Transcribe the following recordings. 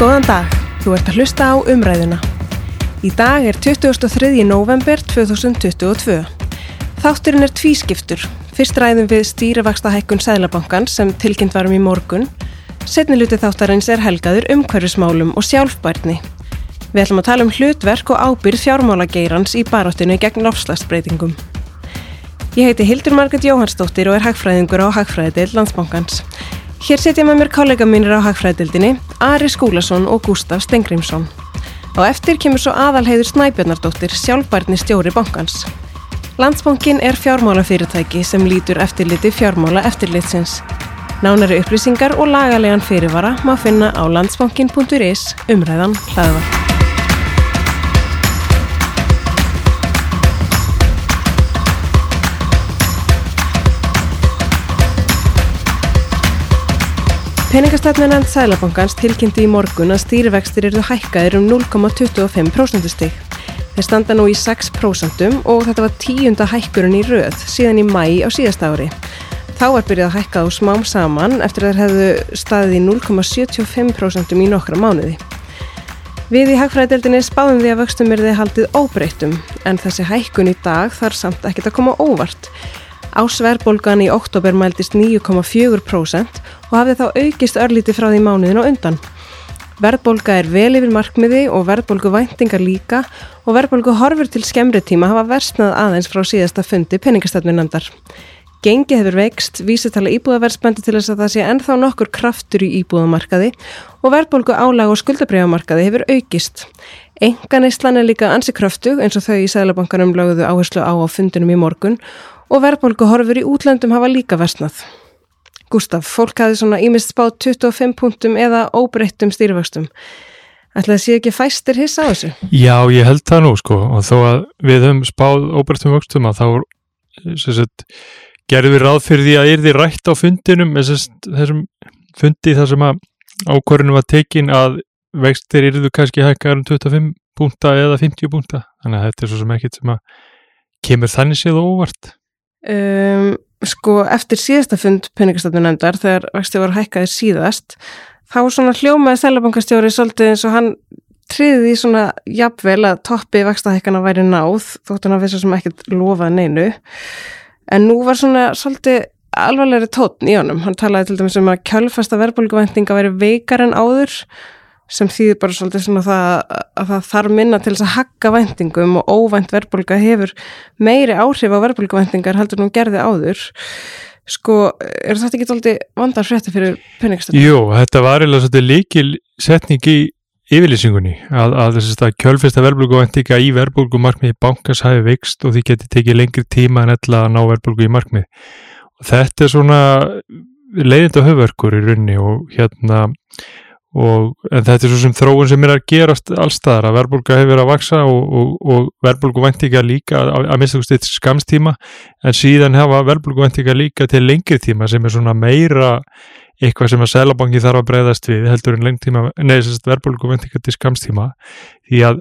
Góðan dag, þú ert að hlusta á umræðuna. Í dag er 23. november 2022. Þátturinn er tvískiptur. Fyrst ræðum við stýrivaksta hækkun Sæðlabankan sem tilkynnt varum í morgun. Setni luti þáttarins er helgaður umhverfismálum og sjálfbærni. Við ætlum að tala um hlutverk og ábyrð fjármálageirans í baráttinu gegn lofslagsbreytingum. Ég heiti Hildur Marget Jóhannsdóttir og er hagfræðingur á Hagfræðideil Landsbankans. Hér setja með mér kollega mínir á Hagfræðildinni, Ari Skúlason og Gustaf Stengrimsson. Á eftir kemur svo aðalheiður Snæbjörnardóttir, sjálfbærni stjóri bankans. Landsbankin er fjármálafyrirtæki sem lítur eftirliti fjármála eftirlitsins. Nánari upplýsingar og lagalegan fyrirvara má finna á landsbankin.is umræðan hlaðvar. Peningastætmennan Sælabankans tilkynnti í morgun að stýrivextir eru hækkaðir um 0,25% stig. Þeir standa nú í 6% og þetta var tíunda hækkurinn í röð síðan í mæ á síðasta ári. Þá var byrjað að hækka á smám saman eftir að þeir hefðu staðið í 0,75% í nokkra mánuði. Við í hagfræðdeldinni spáðum því að vöxtum er þið haldið óbreyttum en þessi hækkun í dag þarf samt ekkit að koma óvart. Ásverðbólgan í oktober mæltist 9,4% og hafði þá aukist örlíti frá því mánuðin og undan. Verðbólga er vel yfir markmiði og verðbólgu væntingar líka og verðbólgu horfur til skemmri tíma hafa versnað aðeins frá síðasta fundi peningastætminandar. Gengi hefur veikst, vísitala íbúðaverðsbendi til þess að það sé ennþá nokkur kraftur í íbúðamarkaði og verðbólgu álag og skuldabriðamarkaði hefur aukist. Engan eistlan er líka ansi kröftu eins og þau í Sælabankanum lögðu áherslu á á fundinum í morgun og verðbólgu horfur í útlöndum hafa líka versnað. Gustaf, fólk hafi svona ímist spáð 25 punktum eða óbreyttum stýrivöxtum. Ætlaði að sé ekki fæstir hissa á þessu? Já, ég held það nú sko og þó að við höfum spáð óbreyttum vöxtum að þá sagt, gerðum við ráð fyrir því að er því rætt á fundinum sagt, þessum fundi þar sem að ákvörðinu var tekin að vextir eruðu kannski hækkar um 25 punta eða 50 punta þannig að þetta er svo sem ekkit sem að kemur þannig séð óvart Um, sko eftir síðasta fund peningastofnun nefndar þegar vexti voru hækkaði síðast þá svona hljómaði Sælabankastjóri svolítið eins og hann triði í svona jafnvel að toppi vextahækkana væri náð þótt hann að vissu sem ekkert lofaði neinu. En nú var svona svolítið alvarlegri tótn í honum. Hann talaði til dæmis um að kjálfasta verðbólguvæntinga væri veikar en áður sem þýðir bara svolítið svona það að það þarf minna til þess að hakka væntingum og óvænt verðbólka hefur meiri áhrif á verðbólkuvæntingar heldur nú gerði áður sko, er þetta ekki svolítið vandar frétti fyrir penningstöndum? Jú, þetta var eða svolítið líkil setning í yfirlýsingunni að, að þess að kjölfesta verðbólkuvæntinga í verðbólkumarkmið í bankans hafi veikst og því geti tekið lengri tíma en ella að ná verðbólku í markmið og þetta er svona leiðinda höfverkur í runni og hérna og þetta er svo sem þróun sem er að gerast allstaðar að verðbólka hefur verið að vaksa og, og, og verðbólku vendinga líka að, að mista stitt skamstíma en síðan hafa verðbólku vendinga líka til lengri tíma sem er svona meira eitthvað sem að selabangi þarf að breyðast við heldur en lengtíma, neðsast verðbólku vendinga til skamstíma því að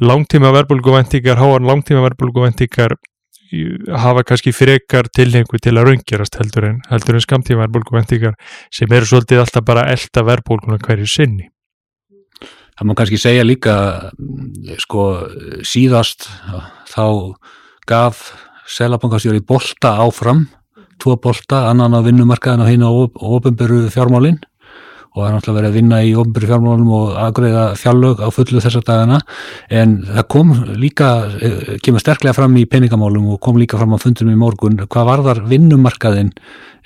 langtíma verðbólku vendingar, háan langtíma verðbólku vendingar hafa kannski frekar tilhengu til að raungjarast heldur en, heldur en skamtíma verðbólkuvendingar sem eru svolítið alltaf bara elda verðbólkuna hverju sinni. Það má kannski segja líka sko síðast þá gaf selabankastjóri bolta áfram, tvo bolta, annan á vinnumarkaðin og hinn á ofinberu fjármálinn og það er náttúrulega verið að vinna í ofnbyrju fjármálunum og aðgreða fjárlög á fullu þessar dagana. En það kom líka, eh, kemur sterklega fram í peningamálum og kom líka fram á fundunum í morgun hvað varðar vinnumarkaðin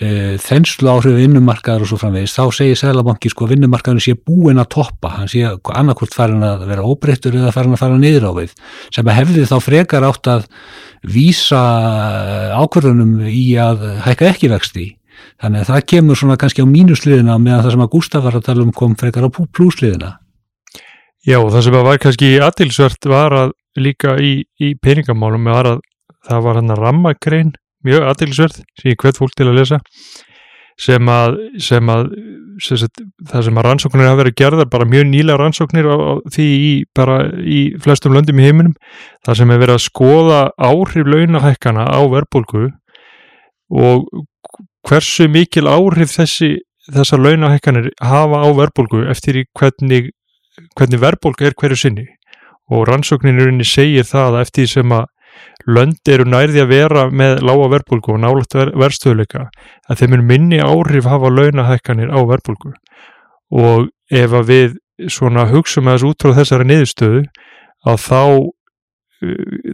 e, þenslu áhrif vinnumarkaðar og svo framvegis, þá segir Sælabanki sko vinnumarkaðin sé búin að toppa, hann sé annarkvort farin að vera óbreyttur eða farin að fara niður á við sem að hefði þá frekar átt að vísa ákvörðunum í að hækka ekki vexti Þannig að það kemur svona kannski á mínusliðina meðan það sem að Gustaf var að tala um kom frekar á plúsliðina. Já, það sem var kannski aðtilsvert var að líka í, í peningamálum var að það var hann að rammakrein, mjög aðtilsvert, sem ég hvert fólk til að lesa, sem að, sem að sem sagt, það sem að rannsóknir hafa verið gerðar, bara mjög nýlega rannsóknir á, á því í, bara í flestum löndum í heiminum, það sem er verið að skoða áhrif launahækkana á verbulgu og hversu mikil áhrif þessi, þessar launahekkanir hafa á verbulgu eftir í hvernig hvernig verðbólka er hverju sinni. Og rannsókninurinn segir það að eftir sem að lönd eru nærði að vera með lága verðbólku og nálægt ver verðstöðleika að þeim er minni áhrif hafa launahækkanir á verðbólku og ef að við svona hugsaum að þessu út frá þessari niðurstöðu að þá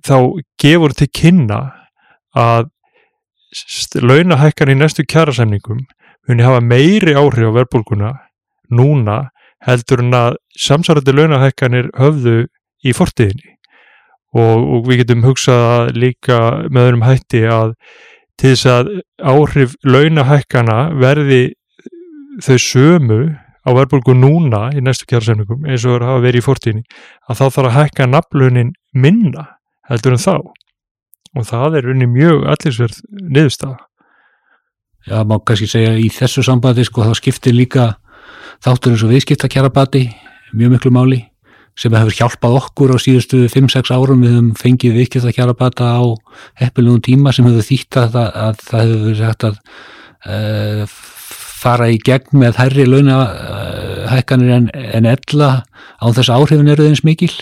þá gefur til kynna að launahækkan í næstu kjærasemningum muni hafa meiri áhrif á verðbólkuna núna heldur en að samsarandi launahækkanir höfðu í fortíðinni. Og, og við getum hugsað líka með öðrum hætti að til þess að áhrif launahækkana verði þau sömu á verðbólku núna í næstu kjærasemningum eins og það hafa verið í fortíðinni að þá þarf að hækka naflunin minna heldur en þá og það er unni mjög allirsverð niðurstaða. Já, má kannski segja í þessu sambandi sko þá skiptir líka þáttur eins og viðskiptakjarabati mjög miklu máli sem hefur hjálpað okkur á síðustu 5-6 árum við höfum fengið viðskiptakjarabata á heppilugum tíma sem hefur þýtt að, að það hefur sagt að uh, fara í gegn með hærri launahækkanir en, en ella á þess áhrifin eru þeins mikil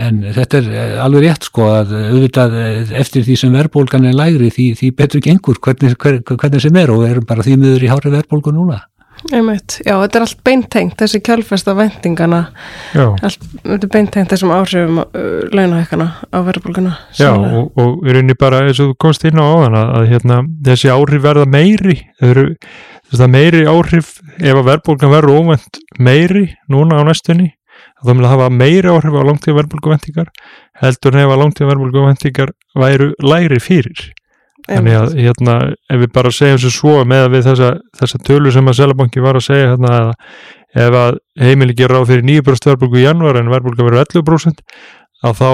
en þetta er alveg rétt sko að auðvitað eftir því sem verðbólgan er lægri því, því betur gengur hvernig, hver, hvernig sem er og erum bara því miður í hári verðbólgu núna. Einmitt. Já, þetta er allt beintengt, þessi kjálfesta vendingana, allt, þetta er beintengt þessum áhrifum uh, launahækana á verðbólguna. Já, og, og við erum bara, eins og þú komst inn á áðan að, að hérna, þessi áhrif verða meiri, þess að meiri áhrif ef að verðbólgan verður óvænt meiri núna á næstunni þá mun að hafa meiri áhrif á langtíða verðbólguvendingar heldur en ef að langtíða verðbólguvendingar væru læri fyrir þannig að hérna ef við bara segjum svo svo með að við þessa, þessa tölu sem að Selabanki var að segja hérna að ef að heimili gera á fyrir 9% verðbólgu í janúar en verðbólga verður 11% að þá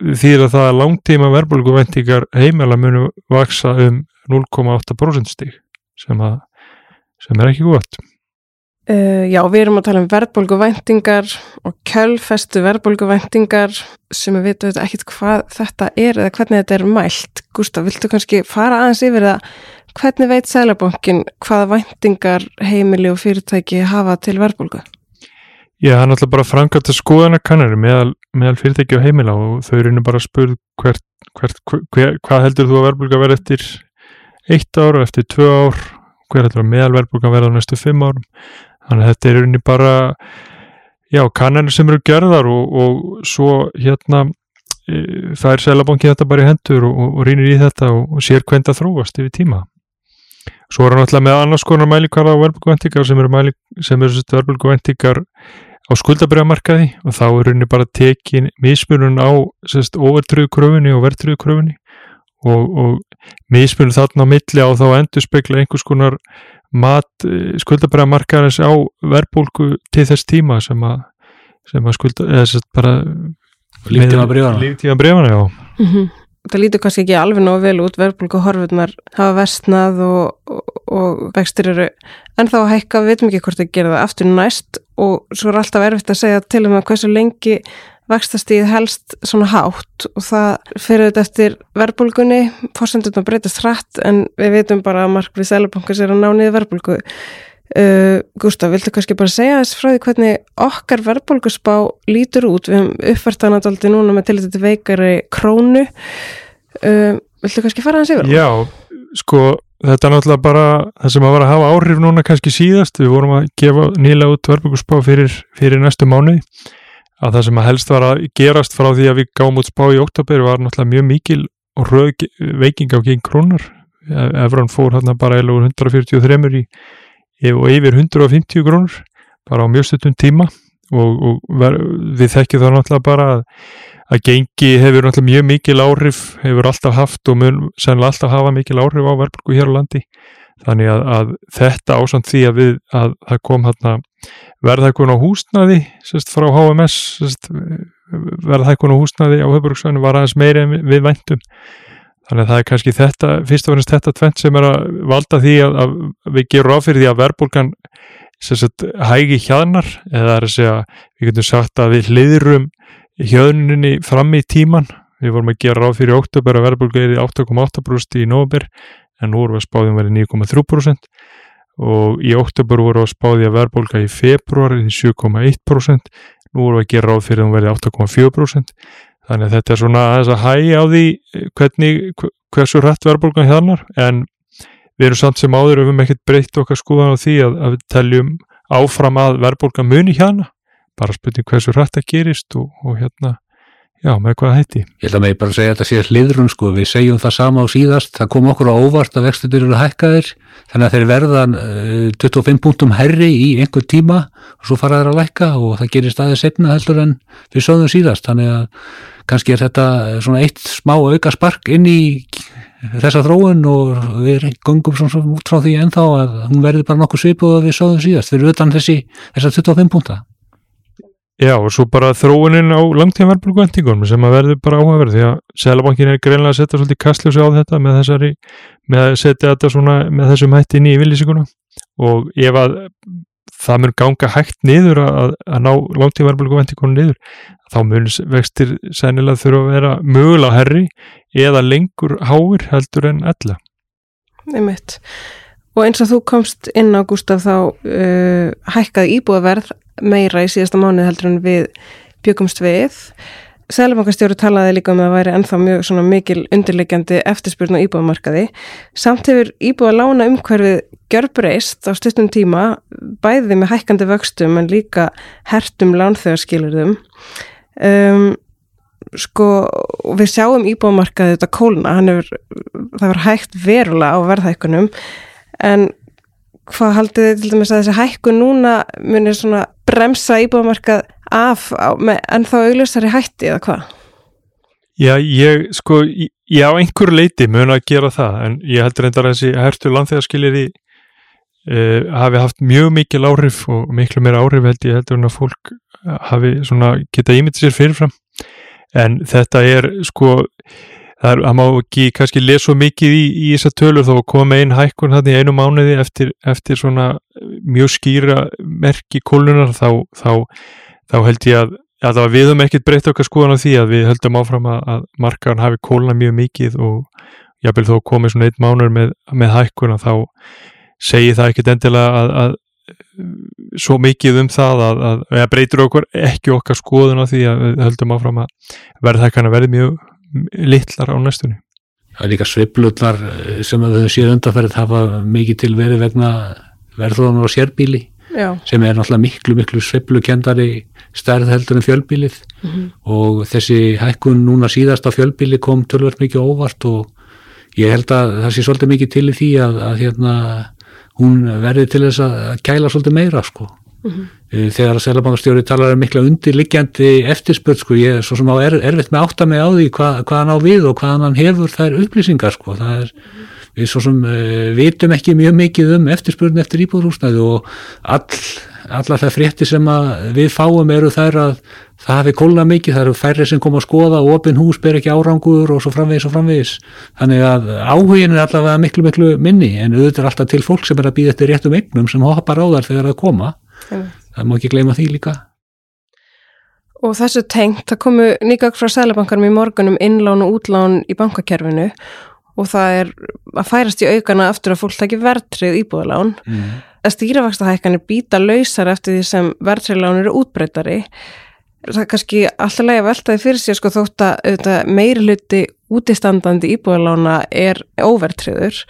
þýðir að það að langtíma verðbólguvendingar heimila munu vaksa um 0,8% stík sem að sem er ekki gott. Uh, já, við erum að tala um verðbólguvæntingar og kjölfestu verðbólguvæntingar sem við veitum ekkert hvað þetta er eða hvernig þetta er mælt. Gustaf, viltu kannski fara aðeins yfir það hvernig veit Sælabankin hvaða væntingar heimili og fyrirtæki hafa til verðbólgu? Já, það er náttúrulega bara frangat að skoðana kannari meðal, meðal fyrirtæki og heimila og þau eru bara að spurð hvert, hvert, hver, hvað heldur þú að verðbólga verð eftir eitt ár og eftir tvö ár hver heldur að meðalverðbólgan verða á næstu fimm árum þannig að þetta er unni bara já, kannanir sem eru gerðar og, og svo hérna e, það er selabanki þetta bara í hendur og, og, og rínir í þetta og sér hvernig það þróast yfir tíma. Svo er hann alltaf með annars konar mælikvarða á verðbólguvendingar sem eru, eru verðbólguvendingar á skuldabriðamarkaði og þá er unni bara tekin mismunum á overtröðu kröfunni og verðtröðu kröfunni og, og mismunum þarna á milli á þá endur spekla einhvers konar mat skuldabræðamarkaðarins á verðbólku til þess tíma sem að, sem að skulda, eða þess að bara líftíma breyfana líftíma breyfana, já. Mm -hmm. það lítur kannski ekki alveg nógu vel út. Verðbólku horfurnar hafa vestnað og, og, og vextir eru en þá hækka, við veitum ekki hvort það gera það aftur næst og svo er alltaf erfitt að segja til um að hversu lengi vakstastíð helst svona hátt og það fyrir þetta eftir verðbólgunni, fórsendurna breytast hratt en við veitum bara að markvið Sælabankars er að ná niður verðbólgu. Uh, Gustaf, viltu kannski bara segja þess frá því hvernig okkar verðbólgusspá lítur út? Við hefum uppvartanadaldi núna með til þetta veikari krónu. Uh, viltu kannski fara hans yfir? Já, sko þetta er náttúrulega bara það sem að var að hafa áhrif núna kannski síðast. Við vorum að gefa nýla út verðbólgusspá fyrir, fyrir næstu mánuði að það sem að helst var að gerast frá því að við gáum út spá í oktober var náttúrulega mjög mikil og röð veiking á gegn krónar Efran fór hérna bara eða 143 í, og yfir 150 krónur bara á mjög stundum tíma. Og, og ver, við þekkjum það náttúrulega bara að, að gengi hefur náttúrulega mjög mikil áhrif hefur alltaf haft og mun sennilega alltaf hafa mikil áhrif á verðbruku hér á landi. Þannig að, að þetta ásand því að við að það kom hérna verðhækkun á húsnaði sest, frá HMS verðhækkun á húsnaði á höfbruksvæðinu var aðeins meiri en við væntum. Þannig að það er kannski þetta fyrst og finnst þetta tvent sem er að valda því að, að við gerum áfyrir því að verðbólgan hægi hjaðnar eða er að segja, við getum sagt að við hliðrum hjöðninni fram í tíman við vorum að gera áfyrir í oktober að verðbólga er í 8,8% í nógumber en nú erum við spáðum verið 9,3% og í oktober voru að spáði að verðbólka í februari í 7,1%, nú við að gera ráð fyrir að hún verði 8,4% þannig að þetta er svona aðeins að hægja á því hvernig, hversu rætt verðbólgan hjarnar. En við erum samt sem áður við höfum ekkert breytt okkar skoðan á því að, að við teljum áfram að verðbólgan muni hérna bara spurning hversu rætt það gerist og, og hérna Já, með hvað hætti? Ég held að mig bara segja að þetta sé hliðrun sko, við segjum það sama á síðast, það kom okkur á óvart að vextutur eru hækkaðir, þannig að þeir verða uh, 25 punktum herri í einhver tíma og svo fara þeir að lækka og það gerir staðið setna heldur en við sögum síðast, þannig að kannski er þetta svona eitt smá auka spark inn í þessa þróun og við gungum svona út frá því ennþá að hún verði bara nokkuð svipu og við sögum síðast, fyrir utan þessi, þessa 25 punkta. Já og svo bara þróunin á langtíðanverðbólgu vendingunum sem að verður bara áhugaverð því að Sælabankin er greinlega að setja svolítið kastljósi á þetta með þessari, með að setja þetta svona með þessum hætti inn í villisíkuna og ef að það mun ganga hægt niður að, að ná langtíðanverðbólgu vendingunum niður þá mun vextir sænilega þurfa að vera mögulega herri eða lengur háir heldur en ella. Nei mitt. Og eins og þú komst inn á Gustaf þá uh, hækkaði íbúðaverð meira í síðasta mánuð heldur en við byggumst við. Sælubankastjóru talaði líka um að það væri ennþá mjög mikil undirleikjandi eftirspurn á íbúðamarkaði. Samt hefur íbúða lána umhverfið gjörbreyst á stuttum tíma, bæði með hækkandi vöxtum en líka hertum lánþöðarskilurðum. Um, sko, við sjáum íbúðamarkaði þetta kóluna, hefur, það var hægt verulega á verðhækkunum en hvað haldið þið til dæmis að þessi hækkun núna munir svona bremsa íbúðamarkað af á, með ennþá auglustari hætti eða hvað? Já, ég sko, ég á einhver leiti mun að gera það en ég heldur reyndar að þessi hertu landþegarskilir í uh, hafi haft mjög mikil áhrif og miklu meira áhrif held ég heldur en að fólk hafi svona geta ímyndið sér fyrirfram en þetta er sko það má ekki kannski lesa mikið í, í þessa tölur þó að koma einn hækkun þannig einu mánuði eftir, eftir svona mjög skýra merki kólunar þá, þá, þá held ég að, að við höfum ekkert breytt okkar skoðan á því að við höldum áfram að, að markaðan hafi kóluna mjög mikið og jábel þó komið svona einn mánuður með, með hækkuna þá segir það ekkert endilega að, að svo mikið um það að, að breytur okkur ekki okkar skoðun á því að höldum áfram að verðhækana verði mjög litlar á næstunni. Það er líka sveiflutnar eh, sem að þau séu undanferðið hafa mikið til verið vegna verðróðunar og sérbíli Já. sem er náttúrulega miklu miklu sveiflukendari stærð heldur en fjölbílið mm -hmm. og þessi hækkun núna síðast á fjölbíli kom tölvöld mikið óvart og ég held að það sé svolítið mikið til í því að, að hérna, hún verði til þess að kæla svolítið meira sko Mm -hmm. þegar að Sælabankastjóri talar um mikla undirliggjandi eftirspöld sko, ég er svo sem á er, erfitt með átta mig á því hva, hvað hann á við og hvað hann hefur þær upplýsingar sko, það er við svo sem uh, vitum ekki mjög mikið um eftirspöldin eftir íbúðrúsnaði og all, alla það frétti sem við fáum eru þær að það hafi kólna mikið, það eru færri sem kom að skoða og opin hús ber ekki árangur og svo framvegis og framvegis, þannig að áhugin er allavega miklu miklu minni en auðvitað er alltaf til fólk sem er að býða eftir réttum eignum sem hoppar á þar þegar það koma það má ekki gleyma því líka. Og þessu tengt, það komu nýgag frá Sælabankarum í morgunum innlán og útlán í bankakerfinu. Og það er að færast í aukana aftur að fólk takki verðtrið íbúðalán. Mm. að stýrafakstahækkanir býta lausar eftir því sem verðtriðlán eru útbreytari það er kannski alltaf lega veltaði fyrir sig sko þótt að meiri hluti útistandandi íbúðalána er óvertriður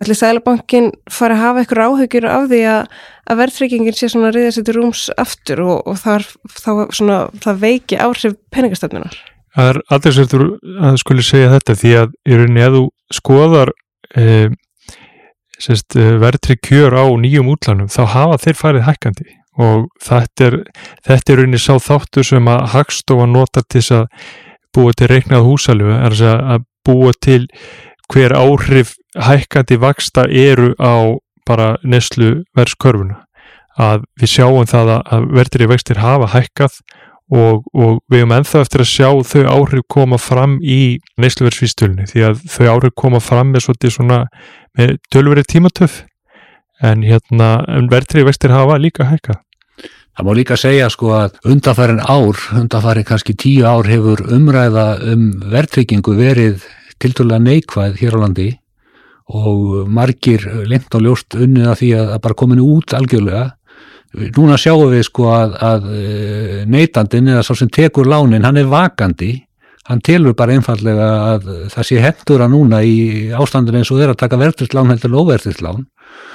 ætli Sælabankin fara að hafa eitthvað áhugjur af því að, að verðtryggingin sé svona til rúms aftur og, og þar, þá svona, það veiki áhrif peningastöfnunar. Það er aldrei sértur að skuli segja þetta því að í rauninni að þú skoðar e, e verðtrygg kjör á nýjum útlanum þá hafa þeir farið hækkandi og þetta er, þetta er rauninni sá þáttu sem að Hagstofa nota til að búa til reiknað húsalöfu, er að búa til hver áhrif hækkandi vaksta eru á bara neslu verðskörfuna að við sjáum það að verðri vextir hafa hækkað og, og við erum enþá eftir að sjá þau áhrif koma fram í nesluverðsvístölunni því að þau áhrif koma fram með svona með tölverið tímatöf. En hérna verðri vextir hafa líka hækkað. Það má líka segja sko að undanfærin ár, undanfærin kannski tíu ár hefur umræða um verðtryggingu verið tilturlega neikvæð hér á landi og margir lengt og ljóst unnið að því að bara kominu út algjörlega. Núna sjáum við sko að, að neytandin eða svo sem tekur lánin, hann er vakandi hann telur bara einfallega að það sé hendur að núna í ástandin eins og þeir að taka verðrislán heldur óverðrislán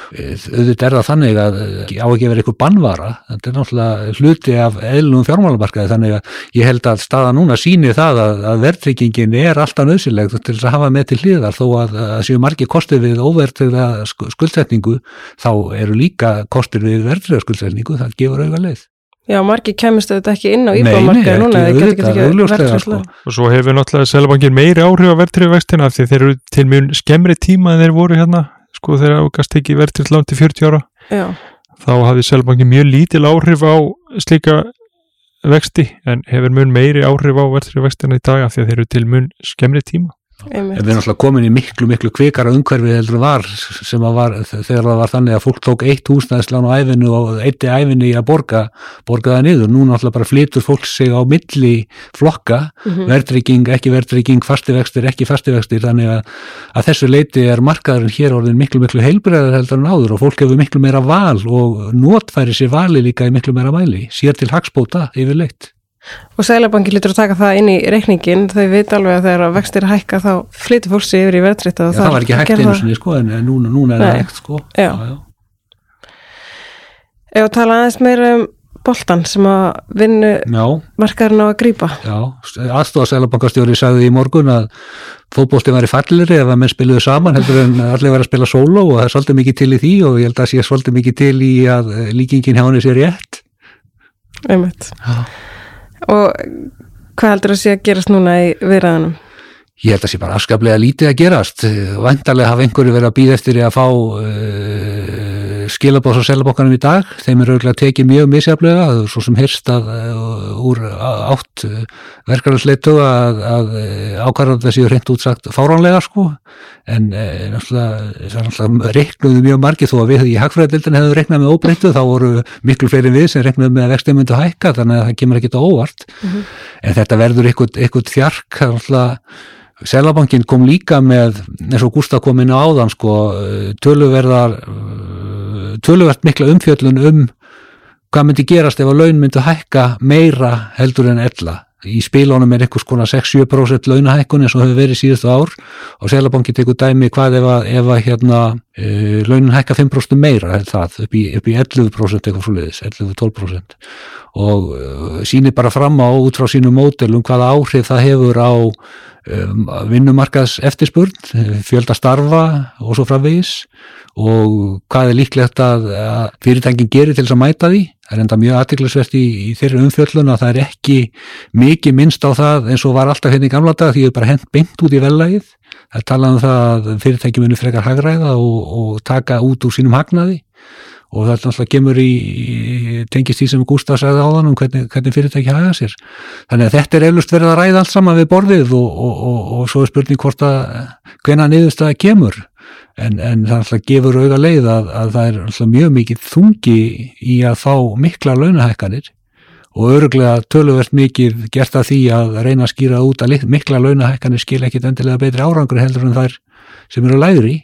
auðvitað er það þannig að á ekki verið eitthvað bannvara, þetta er náttúrulega hluti af eðlunum fjármálamarkaði þannig að ég held að staða núna síni það að, að verðtryggingin er alltaf nöðsilegt til að hafa með til hlýðar þó að, að séu margi kostir við óverðtryggða skuldsetningu þá eru líka kostir við verðtryggða skuldsetningu, það gefur auðvitað leið. Já, margi kemist þetta ekki inn á íbámarkaði núna, það getur ekki ekki verðtryggða sko. Og svo hefur náttúrulega Selabangin meiri áhrif á verðtryggðvextina því þeir eru til mjög skemmri tíma en þeir voru hérna sko þegar ágast ekki verðtrill lán til 40 ára Já. þá hafði Selbanki mjög lítil áhrif á slíka vexti en hefur mun meiri áhrif á verðtrill vextina í dag af því að þeir eru til mun skemmri tíma en við erum alltaf komin í miklu miklu kvikara umhverfið heldur var sem að var þegar það var þannig að fólk tók eitt húsnæðislan á æfinu og eitti æfinu í að borga borga það niður, núna alltaf bara flytur fólk sig á milli flokka. Mm -hmm. verðrygging, ekki verðrygging, fastivextir ekki fastivextir, þannig að, að þessu leiti er markaðurinn hér orðin miklu miklu heilbreyðar heldur en áður og fólk hefur miklu meira val og notfæri sér vali líka í miklu meira mæli, sér til hagspóta yfirleitt Og Sælabanki lítur að taka það inn í reikningin þau veit alveg að þegar vextir hækka þá flytur fólksi yfir í verðrita ja, Það var ekki hægt einu sinni sko en núna, núna er það hægt sko. Já, já. Ef að tala aðeins meira um boltan sem að vinnu markarinn á að grýpa Já, aðstofa Sælabankastjóri sagði í morgun að fótbólti var í fallir ef að menn spiluðu saman heldur en allir var að spila solo og það er svolítið mikið til í því og ég held að sé svolítið mikið til í að líkingin hjá henni sé rétt. Einmitt. Já og hvað heldur að sé að gerast núna í viðræðanum? Ég held að sé bara afskaplega lítið að gerast vantarlega hafa einhverju verið að býða eftir að fá uh, skilabóðs á selabokkanum í dag. Þeim er auðvitað tekið mjög misjaflega svo sem hirst að uh, úr átt uh, verkarhalsleitu að, að ákvarðan þessi er hreint útsagt fáránlega sko. En náttúrulega reiknuðu mjög margi þó að við í hagfræðildin hefðu reiknað með óbreyttu þá voru miklu fleiri við sem reiknuðu með að vextið myndi hækka þannig að það kemur ekkit óvart. Mm -hmm. en þetta verður eitthvað þjark náttúrulega Sælabankin kom líka með, eins og Gustaf kom inn á áðan sko, töluverðar töluvert mikla umfjöllun um hvað myndi gerast ef að laun myndi hækka meira heldur en ella. Í spílónum er einhvers konar 6-7% launahækkun eins og hefur verið síðustu ár og Sælabankin tekur dæmi hvað ef að, ef að hérna, e, launin hækka 5% meira það, upp, í, upp í 11% eitthvað svo leiðis, 11-12% og uh, sýnir bara fram á út frá sínum mótelum hvaða áhrif það hefur á um, vinnumarkaðs eftirspurn, fjölda starfa og svo framvegis. Og hvað er líklegt að, fyrirtækin gerir til þess að mæta því? Það er enda mjög aðtiklisvert í, í þeirri umfjöllun að það er ekki mikið minnst á það eins og var alltaf henni hérna í gamla dag því er bara hent beint út í vellægið það er talað um það að fyrirtæki muni frekar hagræða og, og taka út úr sínum hagnaði og það er náttúrulega gemur í, í tengist því sem Gustaf sagði á þann um hvernig, hvernig fyrirtæki haga sér. Þannig að þetta er eflust verið að ræða allt saman við borðið og, og, og, og svo er spurning hvort að hvena niðurstaða kemur en, en það náttúrulega gefur auga leið að, að það er náttúrulega mjög mikið þungi í að fá mikla launahækkanir og öruglega töluvert mikið gert að því að reyna að skýra út að mikla launahækkanir skil ekkit endilega betri árangur heldur en þær sem eru læðri.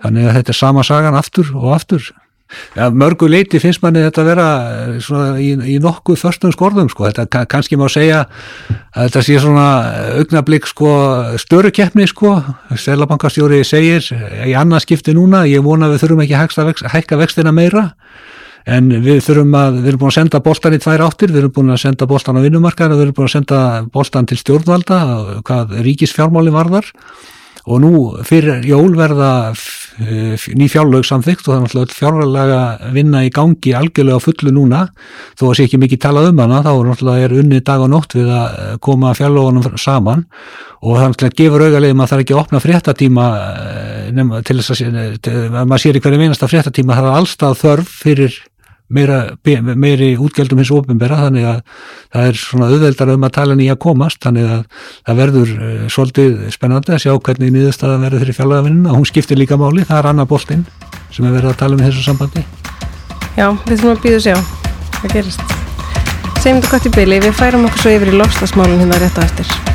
Þannig að þetta er sama sagan aftur og aftur. Ja, mörgu leiti finnst manni þetta vera eh, í, í nokkuð förstum skorðum sko. þetta kannski má segja að þetta sé svona augnablík sko, störu keppni sko. Selabankastjóri segir í annarskipti núna, ég vona við þurfum ekki að hækka vextina meira en við þurfum að, við erum búin að senda bóltan í tvær áttir, við erum búin að senda bóltan á vinnumarkaðar og við erum búin að senda bóltan til stjórnvalda, hvað ríkisfjármáli varðar og nú fyrir jól verða ný fjárlög samþygt og það er náttúrulega fjárlega vinna í gangi algjörlega fullu núna. Þó að sé ekki mikið talað um hana þá er náttúrulega unni dag og nótt við að eh, koma fjárlögunum saman. Og það náttúrulega gefur augalegum að það er ekki að opna fréttatíma eh, til þess að maður sér í hverju einasta fréttatíma það er allstað þörf fyrir meira, meiri útgjöldum hins ofinbera þannig að það er svona auðveldar um að tala nýja komast. Þannig að það verður uh, svolítið spennandi að sjá hvernig nýðustafan verður fyrir fjallagavinnina og hún skiptir líka máli, það er Anna Bóltinn sem er verið að tala um þessu sambandi. Já, við þurfum að býða sjá hvað gerist. Segjum þetta gott í byli, við færum okkur svo yfir í lofstasmálun hérna rétt á eftir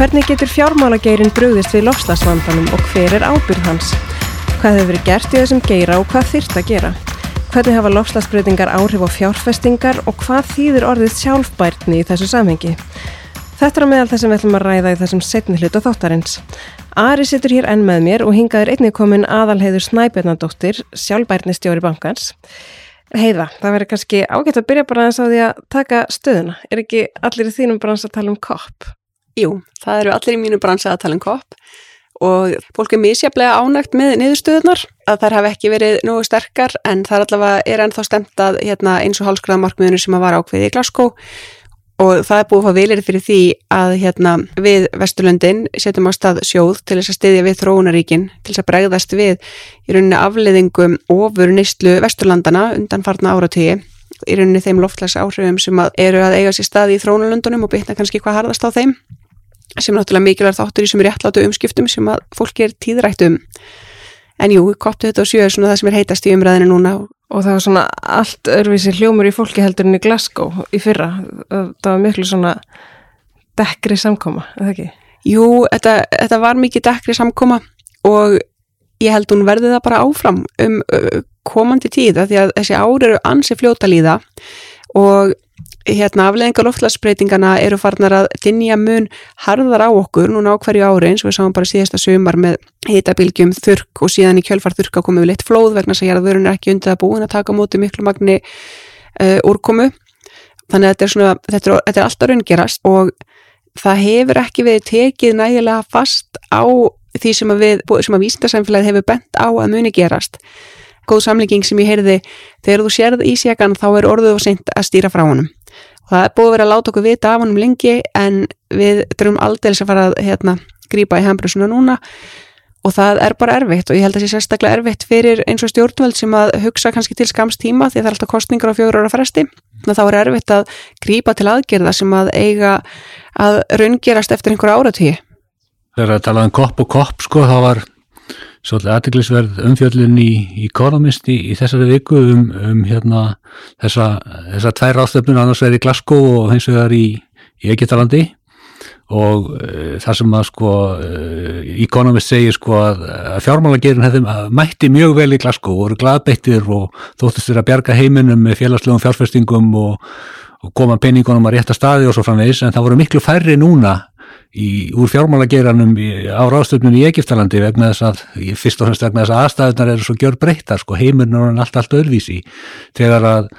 Hvernig getur fjármálageirin brugðist við lofslagsvandanum og hver er ábyrð hans? Hvað hefur verið gert í þessum geira og hvað þyrft að gera? Hvernig hafa lofslagsbreytingar áhrif á fjárfestingar og hvað þýðir orðið sjálfbærtni í þessu samhengi? Þetta er á meðal þess að við ætlum að ræða í þessum setni hlutu þáttarins. Ari situr hér enn með mér og hingaður einnig komin aðalheiður Snæbjörnandóttir, sjálfbærnistjóri bankans. Heiða, það verður kannski ágætt að byrja bara að þess að því að taka stöðuna. Er ekki allir í þínum brans að tala um kopp? Jú, það eru allir í mínu brans að tala um kopp. Og fólk er misjaflega ánægt með niðurstöðunar að þær hafi ekki verið nógu sterkar en það er allavega er ennþá stemt að hérna, eins og hálskræðamarkmiðinu sem að var ákveði í Glasgow. Og það er búið að fá vilir fyrir því að hérna, við Vesturlöndin setjum á stað sjóð til þess að styðja við þróunaríkin til þess að bregðast við í rauninni afleðingum ofur nýstlu Vesturlandana undan farna áratíi í rauninni þeim loftlags áhrifum sem að eru að eiga sér stað í þróunarlöndunum og bytna kannski hvað harðast á þeim sem náttúrulega mikilvægt þáttur í sem réttlátu umskiptum sem að fólki er tíðrætt um en jú, COP27 er svona það sem er heitast í umræðinu núna Og það var svona allt örfisi hljómur í fólki heldur en í Glasgow í fyrra. Það var miklu svona dekkri samkoma, eða ekki? Jú, þetta, þetta var mikið dekkri samkoma og ég held hún verði það bara áfram um komandi tíða því að þessi ári eru ansi fljóta líða og hérna afleðingar loftlagsbreytingana eru farnar að dinja mun harðar á okkur núna á hverju ári eins og við sáum bara síðasta sömar með hitabilgjum þurk og síðan í kjölfar þurka komið við litt flóð vegna þess að jarðvörun er ekki undið að búin að taka móti miklu magni uh, úrkomu. Þannig að þetta er, svona, þetta er, þetta er alltaf raungerast og það hefur ekki verið tekið nægilega fast á því sem að, við, sem að vísindarsamfélagið hefur bent á að muni gerast. Góð samlíking sem ég heyrði þegar þú sérð í sjegan þá er orðuð og seint að stýra frá honum það er búið að vera að láta okkur vita af honum lengi en við þurfum aldrei að fara að hérna, grípa í handbrusuna núna. Og það er bara erfitt og ég held að það sé sérstaklega erfitt fyrir eins og stjórnvöld sem að hugsa kannski til skamstíma því það er alltaf kostningar á fjóru ára fresti. Þá er erfitt að grípa til aðgerða sem að eiga að raungerast eftir einhverja áratíi Þegar að tala um kopp og kopp sko þá var svolítið aðteglisverð umfjöldin í, í Economist í, í þessari viku um, um hérna þessa, þessa tvær ráðstöfnun annars vegar í Glasgow og hins vegar í, í Egyptalandi. Og uh, það sem að sko uh, Economist segir sko að, að fjármálagerin hefði mætti mjög vel í Glasgow og voru gladbeittir og þóttist þeirra að bjarga heiminum með félagslegum fjárfestingum og, og koma penningunum að rétta staði og svo framvegis. En það voru miklu færri núna í, úr fjármálageranum á ráðstöfnum í Egiptalandi vegna þess að, fyrst og fremst vegna þess að aðstæðunar eru svo gjör breyttar, sko, heimurinn er allt, allt öðvísi, þegar að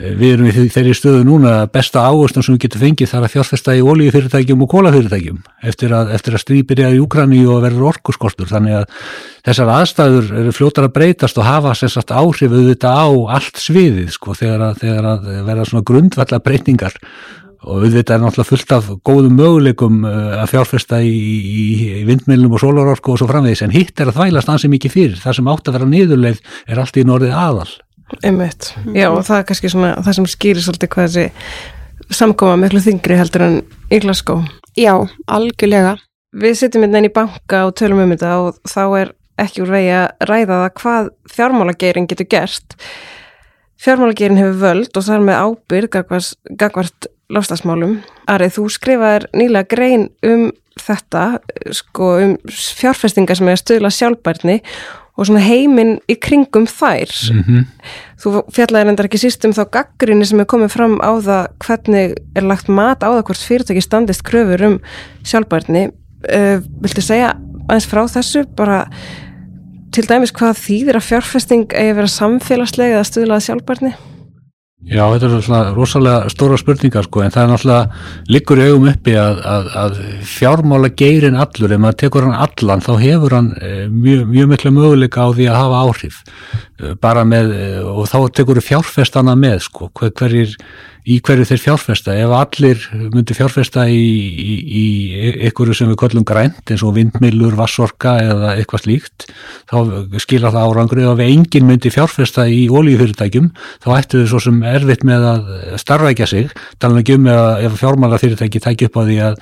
eh, við erum í þeirri stöðu núna besta áherslu sem við getum fengið þar að fjárfesta í oljufyrirtækjum og kólafyrirtækjum eftir að, eftir að strípir í Úkrani og verður orkuskortur, þannig að þessar aðstæður eru fljótar að breytast og hafa sérsagt áhrif auðvitað á allt sviðið, sko, þegar að, þegar að verða svona grundvalla breytingar og auðvitað er náttúrulega fullt af góðum möguleikum uh, að fjárfesta í, í, í vindmilnum og sólarorku og svo framvegis. En hitt er að þvælast ansið mikið fyrir. Það sem átt að vera niðurleið er allt í norðið aðal. Einmitt, já og það er kannski svona það sem skýrir svolítið hvað þessi samkoma miklu þingri heldur en í Glasgow. Já, algjörlega. Við sittum inn hérna í banka og tölum um þetta og þá er ekki úr vegi að ræða það hvað fjármálageirin getur gert Fjármálageirin hefur völd og það er með ábyrg gagvart lofstafsmálum. Ari, þú skrifaðir nýlega grein um þetta, sko, um fjárfestingar sem er að stöðla sjálfbærni og svona heiminn í kringum þær. Mm -hmm. Þú fjallaði reyndar ekki síst um þá gaggrinni sem er komið fram á það hvernig er lagt mat á það hvort fyrirtæki standist kröfur um sjálfbærni. Uh, viltu segja aðeins frá þessu bara til dæmis hvað þýðir að fjárfesting eigi að vera samfélagslega eða stöðlaði sjálfbærni? Já, þetta er svona rosalega stóra spurningar sko en það er náttúrulega liggur í augum uppi að, að, að fjármála geirin allur, ef maður tekur hann allan þá hefur hann eh, mjög, mjög miklu möguleika á því að hafa áhrif eh, bara með, eh, og þá tekur fjárfestana með sko, hver, hverjir í hverju þeir fjárfesta. Ef allir myndir fjárfesta í, í, í einhverju sem við kollum grænt eins og vindmilur, vassorka eða eitthvað slíkt þá skilar það árangri. Og ef enginn myndir fjárfesta í ólíufyrirtækjum þá ættu þau svo sem erfitt með að starfækja sig, tala ekki um ef fjármála fyrirtæki tækja upp á því að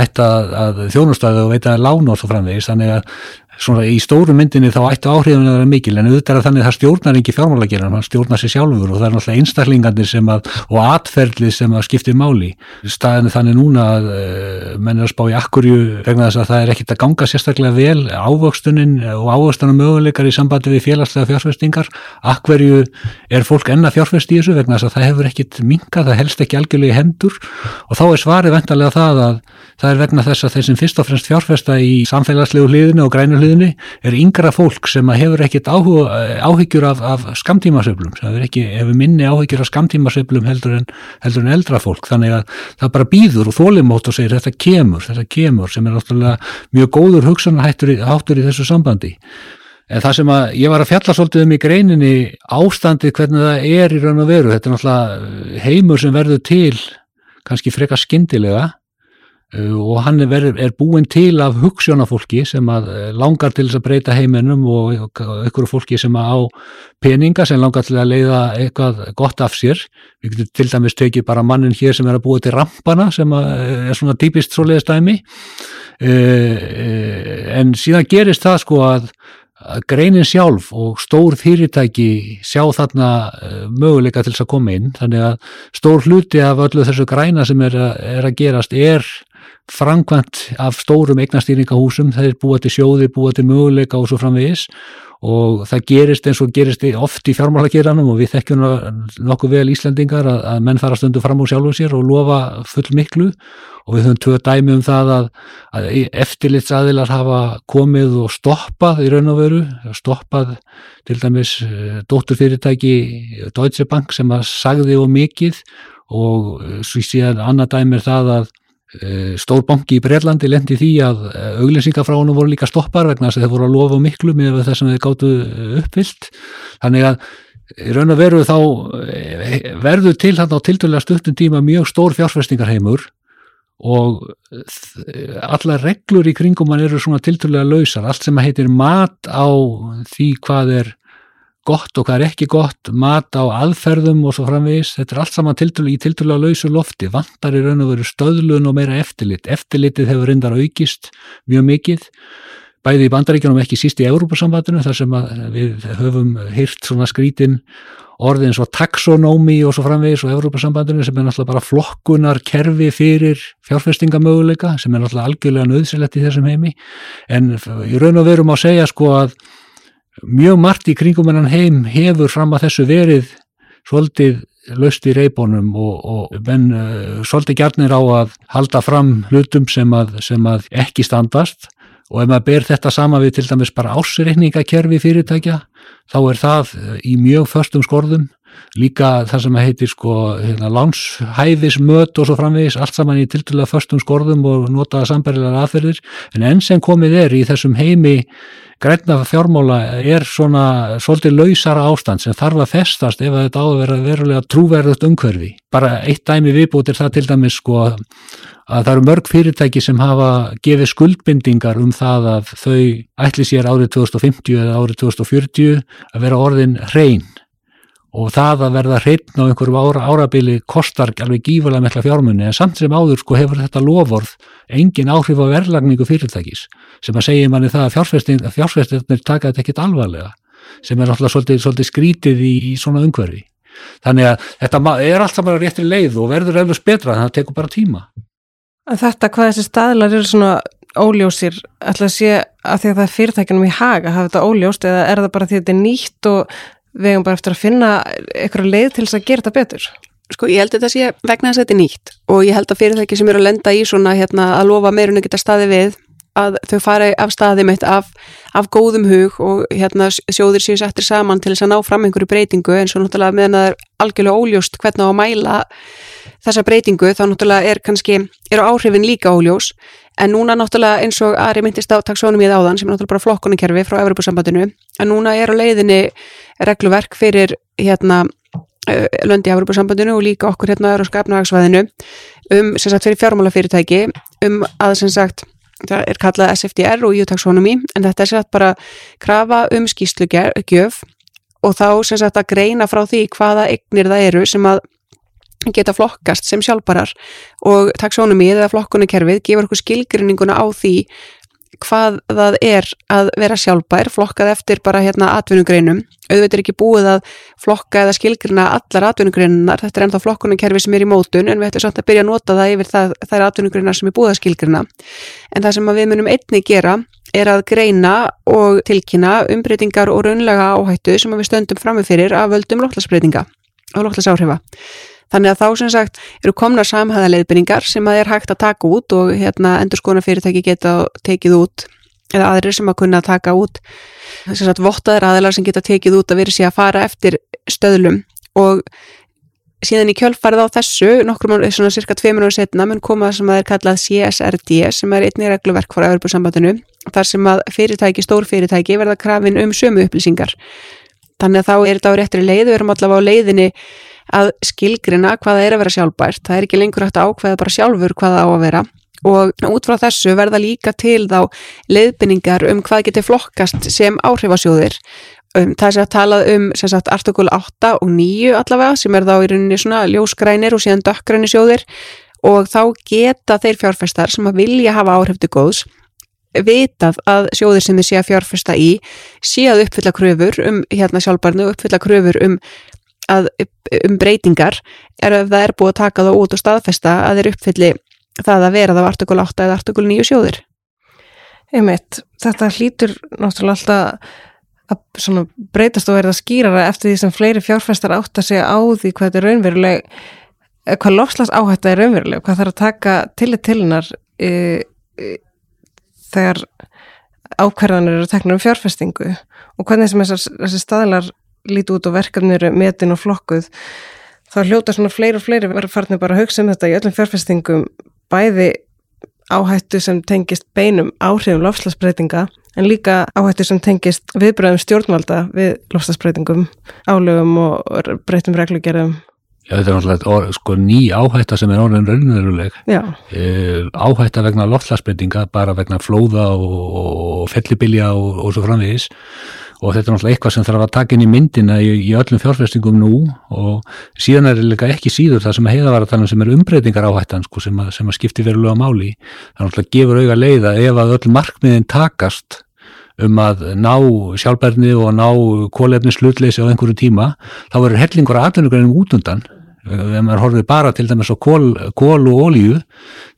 hætta að þjónustæðu og veita lána og svo framvegis. Þannig að svona í stóru myndinni þá ættu áhrifin að vera mikil en auðvitað er þannig að það stjórnar ekki fjármálageran, hann stjórnar sér sjálfur og það er náttúrulega einstaklingarnir sem að og atferðlið sem að skiptir máli. Staðinu þannig núna að uh, menn er að spá í akkurju vegna þess að það er ekkit að ganga sérstaklega vel ávöxtunin og ávöxtunar möguleikar í sambandi við félagslega fjárfestingar. Akkurju er fólk enna fjárfest í þessu vegna þess að það hefur ekkit minka, það helst ekki algjörlega hendur. Og þá er svarið vendarlega það að það er vegna þess að þeir sem fyrst og fremst fjárfesta í samfélagslegu hliðinu og grænu hliðinu er yngra fólk sem hefur ekkit áhyggjur af, af skamtímasöflum, sem hefur, ekki, hefur minni áhyggjur af skamtímasöflum heldur heldur en eldra fólk, þannig að það bara býður og þólimótt og segir þetta kemur, þetta kemur sem er náttúrulega mjög góður hugsanahættur í, í þessu sambandi. En það sem að ég var að fjalla svolítið um í greininni ástandið hvernig það er í raun og veru, þetta er náttúrulega heimur sem verður til kannski freka skindilega og hann er, er búin til af hugssjónafólki sem uh, langar til þess að breyta heiminum og ykkur fólki sem á peninga sem langar til að leiða eitthvað gott af sér. Við getum til dæmis tekið bara mannin hér sem er að búa til rampana sem uh, er svona típist svoleiðistæmi en síðan gerist það sko að greinin sjálf og stór fyrirtæki sjá þarna möguleika til þess að koma inn. Þannig að stór hluti af öllu þessu græna sem er að, er að gerast er framkvæmt af stórum eignastýringahúsum, er búið til sjóði, búið til möguleika og svo framvegis og það gerist eins og gerist oft í fjármálageranum og við þekkjum nokkuð vel Íslandingar að, að menn fara stundu fram úr sjálfum sér og lofa full miklu og við höfum tvö dæmi um það að, að eftirlitsaðilar hafa komið og stoppað í raun og veru, stoppað til dæmis eh, dótturfyrirtæki Deutsche Bank sem að sagði og mikið. Og eh, svo síðan annað dæmi er það að stór banki í Breirlandi lendi því að eh, auglýsingar frá honum voru líka stoppar vegna þess að þeir voru að lofa miklu með þess að þeir gáttu eh, uppfyllt. Þannig að í raun og veru þá verður til hann á tildulega stundum tíma mjög stór fjárfestingarheimur og alla reglur í kringum hann eru svona tildulega lausar, allt sem heitir mat á því hvað er gott og hvað er ekki gott, mat á aðferðum og svo framvegis, þetta er allt saman í tildulega lausu lofti, vantar í raun og veru stöðlun og meira eftirlit. Eftirlitið hefur reyndar aukist mjög mikið, bæði í bandaríkjunum ekki síst í Európa-sambandinu þar sem við höfum hýrt svona skrítin orðin svo taxonómi og svo framvegis og Európa-sambandinu sem er náttúrulega bara flokkunar kerfi fyrir fjárfestingamöguleika sem er náttúrulega algjörlega nöðsilegt í þessum heimi. En í raun og veru má segja sko að mjög margt í kringum hennan heim hefur fram að þessu verið svolítið löst í reybónum og, og menn uh, svolítið gjarnir á að halda fram hlutum sem að, sem að ekki standast. Og ef maður ber þetta sama við til dæmis bara ásreikningakerfi fyrirtækja þá er það uh, í mjög förstum skorðum. Líka það sem heitir sko hérna, lánshæfismöt og svo framvegis allt saman í tildulega förstum skorðum og notaða sambarilegar aðferðir. En enn sem komið er í þessum heimi grænna fjármála er svona svolítið lausara ástand sem þarf að festast ef þetta að vera verulega trúverðust umhverfi. Bara eitt dæmi viðbútt er það til dæmis sko að það eru mörg fyrirtæki sem hafa gefið skuldbindingar um það að þau ætli sér árið 2050 eða árið 2040 að vera orðin hrein og það að verða hreitn á einhverju ára, árabili kostar alveg gífurlega mikla fjármunni en samt sem áður sko hefur þetta lovorð engin áhrif á verðlagningu fyrirtækis sem að segja manni það að fjárfestinir taka þetta ekkit alvarlega sem er alltaf svolítið, svolítið skrítið í, í svona umhverfi. Þannig að þetta er alltaf bara réttri leið og verður eflust betra þannig að það tekur bara tíma. En þetta, hvað þessi staðlar eru svona óljósir, ætla að sé að því að það er fyrirtækinum í haga hafa þetta óljóst eða er það bara því að þetta er nýtt og við hefum bara eftir að finna eitthvað leið til þess að gera þetta betur. Sko ég held að þetta sé vegna þess að þetta er nýtt og ég held að fyrirtæki sem eru að lenda í svona hérna, að lofa meirinu geta staði við að þau fara af staði meitt af, af góðum hug og hérna, sjóðir séu sættir saman til þess að ná fram einhverju breytingu en svo náttúrulega meðan það er algjörlega óljóst hvernig á að mæla þessa breytingu þá náttúrulega er kannski, eru áhrifin líka óljós. En núna náttúrulega eins og Ari myndist á taksónum í þáðan sem er náttúrulega bara flokkunarkerfi frá Evropasambandinu en núna er á leiðinni regluverk fyrir hérna löndi í Evropasambandinu og líka okkur hérna á skapnahagsvæðinu um sem sagt fyrir fjármálafyrirtæki um að sem sagt það er kallað SFDR og EU-taxonomy en þetta er sér að bara krafa um skýslugjöf og þá sem sagt að greina frá því hvaða eignir það eru sem að geta flokkast sem sjálfbarar og taxonomy eða flokkunarkerfið gefur okkur skilgrinninguna á því hvað það er að vera sjálfbær, flokkað eftir bara hérna atvinnugreinum. Auðvitað er ekki búið að flokka eða skilgrina allar atvinnugreinunar, þetta er ennþá flokkunarkerfi sem er í mótun en við ættum samt að byrja að nota það yfir það, það er atvinnugreinar sem er búið að skilgrina. En það sem við munum einni gera er að greina og tilkynna umbreytingar og raunlega áhættu sem við stöndum framifyrir af völdum loftlasbreytinga og loftlasáhrifa. Þannig að þá sem sagt eru komna samhæðaleiðbyrningar sem að er hægt að taka út og hérna endur skona fyrirtæki geta tekið út eða aðrir sem að kunna taka út þess að vottaður aðlar sem geta tekið út að vera sér að fara eftir stöðlum. Og síðan í kjölfarið á þessu nokkur mánu, svona cirka tvei minúri setna mun koma það sem að er kallað CSRD sem er einni regluverk frá Európa-sambandinu þar sem að fyrirtæki, stór fyrirtæki verða krafin um sömu upplýsingar. Þannig að þá er þetta á réttri leið við erum allavega á leiðinni að skilgrina hvaða er að vera sjálfbært. Það er ekki lengur hægt að ákveða bara sjálfur hvaða á að vera og út frá þessu verða líka til þá leiðbynningar um hvað getur flokkast sem áhrifasjóðir. Um, það er sér að talað um sagt, artikul 8 og 9 allavega sem er þá í rauninni svona ljósgrænir og síðan dökkgrænir sjóðir og þá geta þeir fjárfestar sem að vilja hafa áhrif til góðs vitað að sjóðir sem þið sé að fjárfesta í sé að uppfylla kröfur um hérna sjálfbarnu, uppfylla kröfur um að, um breytingar er að það er búið að taka það út og staðfesta að þeir uppfylli það að vera það var artikul 8 eða artikul 9 sjóðir. Einmitt, þetta hlýtur náttúrulega alltaf að breytast og verða skýrara eftir því sem fleiri fjárfæstar átt að segja á því hvað þetta er raunveruleg, eh, hvað lofslags áhætta er raunveruleg, hvað þarf að taka tillit til hennar e, e, þegar ákverðanir eru teknur um fjárfæstingu og hvernig sem þessar staðlar líti út og verkefni eru metin og flokkuð þá hljóta svona fleiri og fleiri verður farnir bara að hugsa um þetta í öllum fjárfestingum bæði áhættu sem tengist beinum áhrifum lofslagsbreytinga en líka áhættu sem tengist viðbröðum stjórnvalda við lofslagsbreytingum, álögum og breytum reglugerðum. Já, þetta er náttúrulega sko, ný áhætta sem er orðin rauninveruleg. E, áhætta vegna lofslagsbreytinga, bara vegna flóða og, og fellibilja og, og svo framvegis og þetta er náttúrulega eitthvað sem þarf að taka inn í myndina í, í öllum fjárfestingum nú. Og síðan er þetta ekki síður það sem heiða var að tala um sem er umbreytingar áhættan sko, sem, að, sem að skipti verulega máli. Það náttúrulega gefur auga leiða ef að öll markmiðin takast um að ná sjálfbærni og ná kólefni slutleysi á einhverju tíma þá verður hellingur að atvinnugrænum út undan ef maður horfið bara til dæmis á kól, kól og ólíu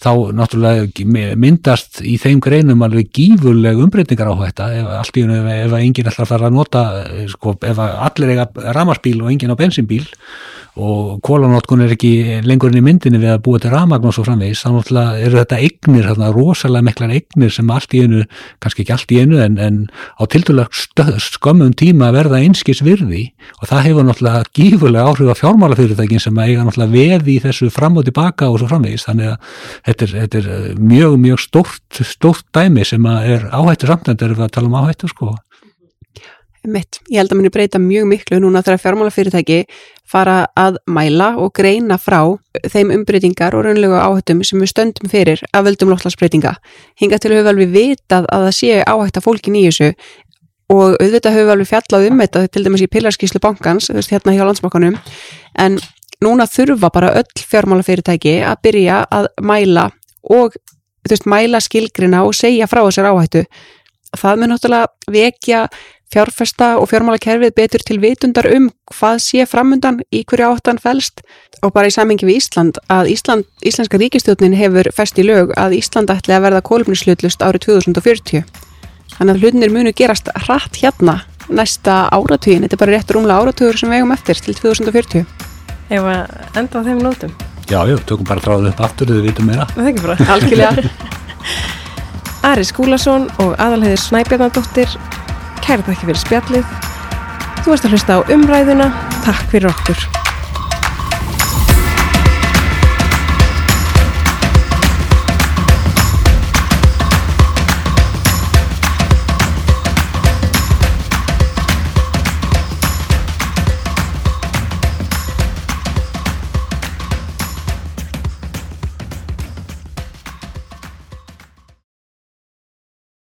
þá náttúrulega myndast í þeim greinum alveg gífurleg umbreytingar á þetta ef, ef, ef enginn ætlar að fara að nota sko, ef allir eiga ramarspíl og enginn á bensinbíl og kólanótkun er ekki lengur inn í myndinni við að búa til ramagn og svo framvegis þá náttúrulega eru þetta eignir, þarna rosalega meklar eignir sem allt í einu, kannski ekki allt í einu en, en á tildulega skömmum tíma verða einskis virði og það hefur náttúrulega gífurlega áhrif á fjármálafyrirtækin sem eiga náttúrulega veð í þessu fram og tilbaka og svo framvegis þannig að þetta er, þetta er mjög, mjög stórt, stórt dæmi sem er áhættu samt en þetta er að tala um áhættu sko mitt. Ég held að muni breyta mjög miklu núna þegar fjármálafyrirtæki fara að mæla og greina frá þeim umbreytingar og raunlega áhættum sem við stöndum fyrir að völdum lofslagsbreytinga. Hinga til höfu alveg vitað að það sé áhætt að fólkin í þessu og auðvitað höfu alveg fjallað um þetta til dæmis í pilarskíslu bankans, hérna hjá landsbókanum, en núna þurfa bara öll fjármálafyrirtæki að byrja að mæla og veist mæla skilgrina og segja frá þessar áhættu. Það mun náttúrulega vekja fjárfesta og fjármálakerfið betur til vitundar um hvað sé framundan í hverju áttan fælst og bara í samengi við Ísland að Ísland, Íslenska ríkistjónin hefur fest í lög að Ísland ætli að verða kólumnisluttlust árið 2040 þannig að hlutinir munu gerast hratt hérna næsta áratugin, þetta er bara rétt rúmlega áratugur sem við eigum eftir til 2040 Ef að enda á þeim nótum Já, já, tökum bara dráðið upp aftur þegar við vitum meira Það er ekki bara Algjörlega Ari Skúlason og aðalheiðir Snæbjörnadóttir Kæra þakki fyrir spjallið. Þú varst að hlusta á umræðuna. Takk fyrir okkur.